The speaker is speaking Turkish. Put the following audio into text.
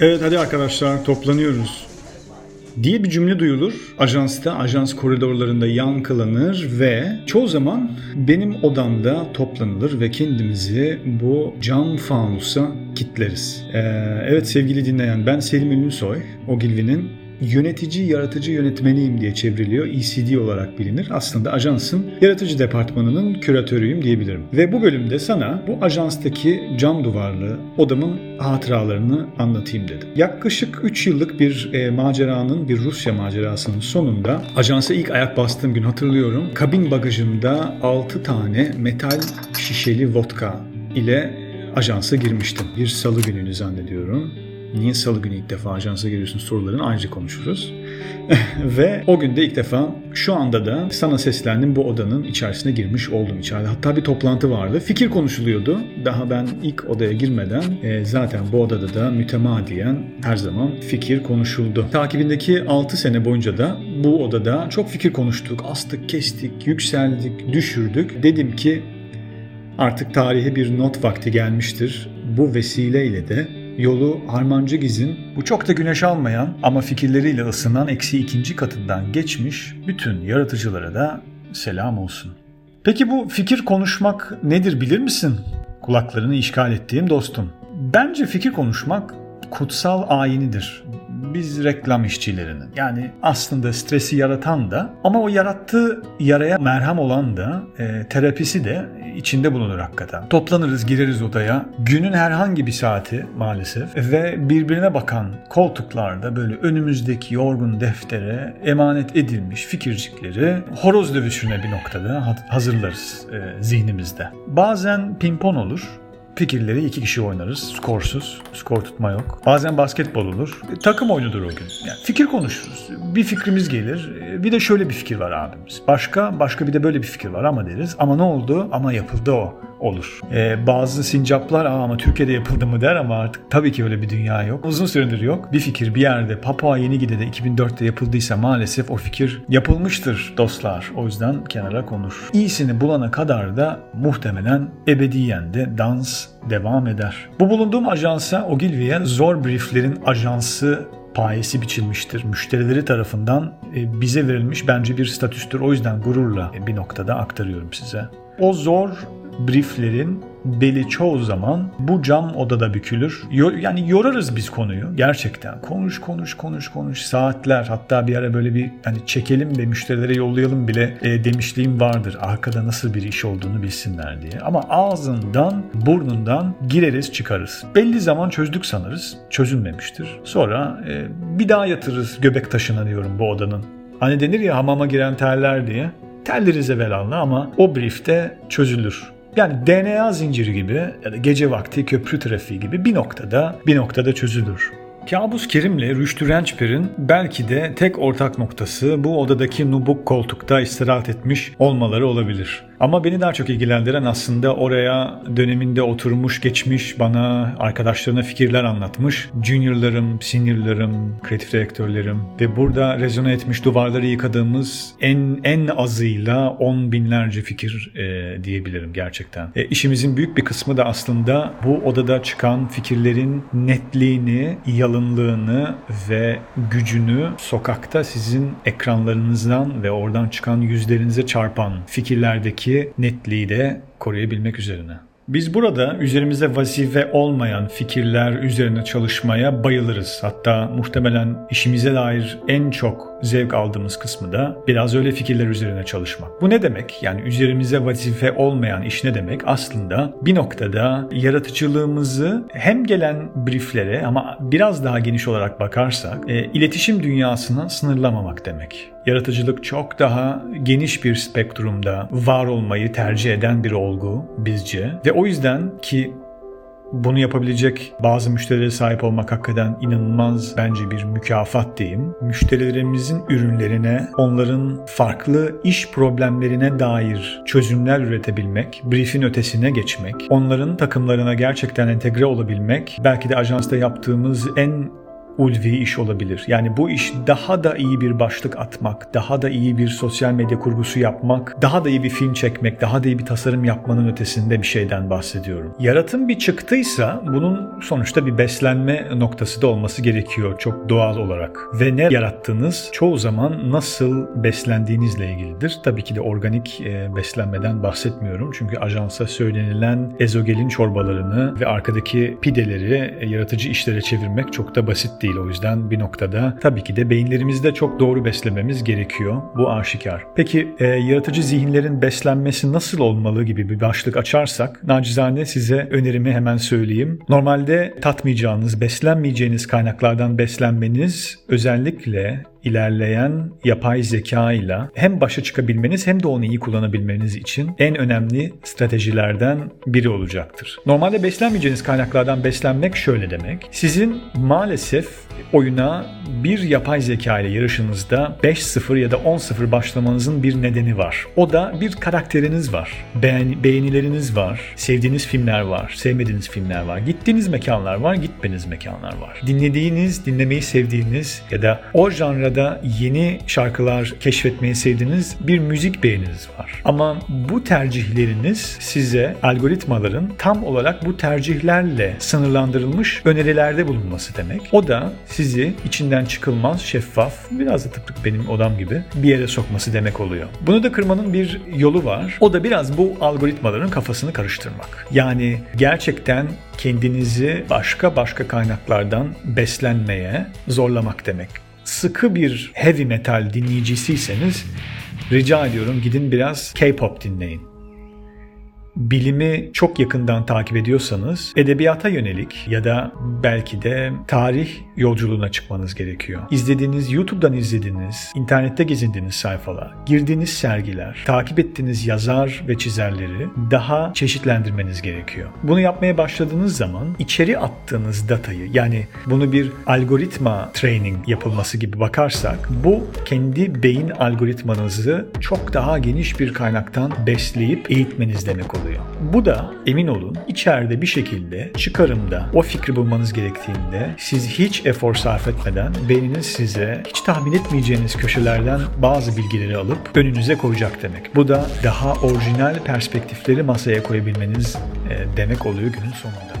Evet hadi arkadaşlar toplanıyoruz diye bir cümle duyulur. Ajansta, ajans koridorlarında yankılanır ve çoğu zaman benim odamda toplanılır ve kendimizi bu cam fanusa kitleriz. Ee, evet sevgili dinleyen ben Selim Ünlüsoy, Ogilvy'nin yönetici yaratıcı yönetmeniyim diye çevriliyor. ECD olarak bilinir. Aslında ajansın yaratıcı departmanının küratörüyüm diyebilirim. Ve bu bölümde sana bu ajanstaki cam duvarlı odamın hatıralarını anlatayım dedim. Yaklaşık 3 yıllık bir e, maceranın, bir Rusya macerasının sonunda ajansa ilk ayak bastığım gün hatırlıyorum. Kabin bagajımda 6 tane metal şişeli vodka ile ajansa girmiştim. Bir salı gününü zannediyorum. Niye salı günü ilk defa ajansa geliyorsun sorularını ayrıca konuşuruz. Ve o günde ilk defa şu anda da sana seslendim bu odanın içerisine girmiş oldum içeride. Hatta bir toplantı vardı. Fikir konuşuluyordu. Daha ben ilk odaya girmeden e, zaten bu odada da mütemadiyen her zaman fikir konuşuldu. Takibindeki 6 sene boyunca da bu odada çok fikir konuştuk. Astık, kestik, yükseldik, düşürdük. Dedim ki artık tarihe bir not vakti gelmiştir. Bu vesileyle de yolu Harmancı Giz'in bu çok da güneş almayan ama fikirleriyle ısınan eksi ikinci katından geçmiş bütün yaratıcılara da selam olsun. Peki bu fikir konuşmak nedir bilir misin? Kulaklarını işgal ettiğim dostum. Bence fikir konuşmak kutsal ayinidir biz reklam işçilerinin. Yani aslında stresi yaratan da ama o yarattığı yaraya merhem olan da e, terapisi de içinde bulunur hakikaten. Toplanırız gireriz odaya. Günün herhangi bir saati maalesef ve birbirine bakan koltuklarda böyle önümüzdeki yorgun deftere emanet edilmiş fikircikleri horoz dövüşüne bir noktada hazırlarız e, zihnimizde. Bazen pimpon olur fikirleri iki kişi oynarız. Skorsuz. Skor tutma yok. Bazen basketbol olur. E, takım oyunudur o gün. Yani fikir konuşuruz. Bir fikrimiz gelir. E, bir de şöyle bir fikir var abimiz. Başka, başka bir de böyle bir fikir var ama deriz. Ama ne oldu? Ama yapıldı o olur. Ee, bazı sincaplar ama Türkiye'de yapıldı mı der ama artık tabii ki öyle bir dünya yok. Uzun süredir yok. Bir fikir bir yerde Papua Yeni Gine'de 2004'te yapıldıysa maalesef o fikir yapılmıştır dostlar. O yüzden kenara konur. İyisini bulana kadar da muhtemelen ebediyen de dans devam eder. Bu bulunduğum ajansa Ogilvy'ye zor brieflerin ajansı payesi biçilmiştir. Müşterileri tarafından e, bize verilmiş bence bir statüstür. O yüzden gururla bir noktada aktarıyorum size. O zor brieflerin beli çoğu zaman bu cam odada bükülür. Yani yorarız biz konuyu gerçekten. Konuş konuş konuş konuş saatler hatta bir ara böyle bir hani çekelim ve müşterilere yollayalım bile e, demişliğim vardır. Arkada nasıl bir iş olduğunu bilsinler diye. Ama ağzından burnundan gireriz çıkarız. Belli zaman çözdük sanırız. Çözülmemiştir. Sonra e, bir daha yatırırız göbek taşına diyorum bu odanın. Hani denir ya hamama giren terler diye. Telleriz evvelallah ama o briefte çözülür. Yani DNA zinciri gibi ya da gece vakti köprü trafiği gibi bir noktada bir noktada çözülür. Kabus Kerim'le Rüştü Rençper'in belki de tek ortak noktası bu odadaki nubuk koltukta istirahat etmiş olmaları olabilir. Ama beni daha çok ilgilendiren aslında oraya döneminde oturmuş, geçmiş, bana arkadaşlarına fikirler anlatmış. Juniorlarım, seniorlarım, kreatif direktörlerim ve burada rezone etmiş duvarları yıkadığımız en en azıyla on binlerce fikir e, diyebilirim gerçekten. E, işimizin büyük bir kısmı da aslında bu odada çıkan fikirlerin netliğini, yalınlığını ve gücünü sokakta sizin ekranlarınızdan ve oradan çıkan yüzlerinize çarpan fikirlerdeki arasındaki netliği de koruyabilmek üzerine. Biz burada üzerimize vazife olmayan fikirler üzerine çalışmaya bayılırız. Hatta muhtemelen işimize dair en çok zevk aldığımız kısmı da biraz öyle fikirler üzerine çalışmak. Bu ne demek? Yani üzerimize vazife olmayan iş ne demek? Aslında bir noktada yaratıcılığımızı hem gelen brieflere ama biraz daha geniş olarak bakarsak e, iletişim dünyasına sınırlamamak demek. Yaratıcılık çok daha geniş bir spektrumda var olmayı tercih eden bir olgu bizce ve o yüzden ki bunu yapabilecek bazı müşterilere sahip olmak hakikaten inanılmaz bence bir mükafat diyeyim. Müşterilerimizin ürünlerine, onların farklı iş problemlerine dair çözümler üretebilmek, briefin ötesine geçmek, onların takımlarına gerçekten entegre olabilmek, belki de ajansta yaptığımız en ulvi iş olabilir. Yani bu iş daha da iyi bir başlık atmak, daha da iyi bir sosyal medya kurgusu yapmak, daha da iyi bir film çekmek, daha da iyi bir tasarım yapmanın ötesinde bir şeyden bahsediyorum. Yaratım bir çıktıysa bunun sonuçta bir beslenme noktası da olması gerekiyor çok doğal olarak. Ve ne yarattığınız çoğu zaman nasıl beslendiğinizle ilgilidir. Tabii ki de organik e, beslenmeden bahsetmiyorum. Çünkü ajansa söylenilen ezogelin çorbalarını ve arkadaki pideleri e, yaratıcı işlere çevirmek çok da basit değil. O yüzden bir noktada tabii ki de beyinlerimizde çok doğru beslememiz gerekiyor. Bu aşikar. Peki e, yaratıcı zihinlerin beslenmesi nasıl olmalı gibi bir başlık açarsak nacizane size önerimi hemen söyleyeyim. Normalde tatmayacağınız, beslenmeyeceğiniz kaynaklardan beslenmeniz özellikle ilerleyen yapay zeka ile hem başa çıkabilmeniz hem de onu iyi kullanabilmeniz için en önemli stratejilerden biri olacaktır. Normalde beslenmeyeceğiniz kaynaklardan beslenmek şöyle demek. Sizin maalesef oyuna bir yapay zeka ile yarışınızda 5-0 ya da 10-0 başlamanızın bir nedeni var. O da bir karakteriniz var. Beğen, beğenileriniz var. Sevdiğiniz filmler var. Sevmediğiniz filmler var. Gittiğiniz mekanlar var. Gitmeniz mekanlar var. Dinlediğiniz, dinlemeyi sevdiğiniz ya da o janrada yeni şarkılar keşfetmeyi sevdiğiniz bir müzik beğeniniz var. Ama bu tercihleriniz size algoritmaların tam olarak bu tercihlerle sınırlandırılmış önerilerde bulunması demek. O da sizi içinden çıkılmaz, şeffaf, biraz da tıpkı benim odam gibi bir yere sokması demek oluyor. Bunu da kırmanın bir yolu var. O da biraz bu algoritmaların kafasını karıştırmak. Yani gerçekten kendinizi başka başka kaynaklardan beslenmeye zorlamak demek. Sıkı bir heavy metal dinleyicisiyseniz rica ediyorum gidin biraz K-pop dinleyin bilimi çok yakından takip ediyorsanız edebiyata yönelik ya da belki de tarih yolculuğuna çıkmanız gerekiyor. İzlediğiniz, YouTube'dan izlediğiniz, internette gezindiğiniz sayfalar, girdiğiniz sergiler, takip ettiğiniz yazar ve çizerleri daha çeşitlendirmeniz gerekiyor. Bunu yapmaya başladığınız zaman içeri attığınız datayı yani bunu bir algoritma training yapılması gibi bakarsak bu kendi beyin algoritmanızı çok daha geniş bir kaynaktan besleyip eğitmeniz demek oluyor oluyor. Bu da emin olun içeride bir şekilde çıkarımda o fikri bulmanız gerektiğinde siz hiç efor sarf etmeden beyniniz size hiç tahmin etmeyeceğiniz köşelerden bazı bilgileri alıp önünüze koyacak demek. Bu da daha orijinal perspektifleri masaya koyabilmeniz demek oluyor günün sonunda.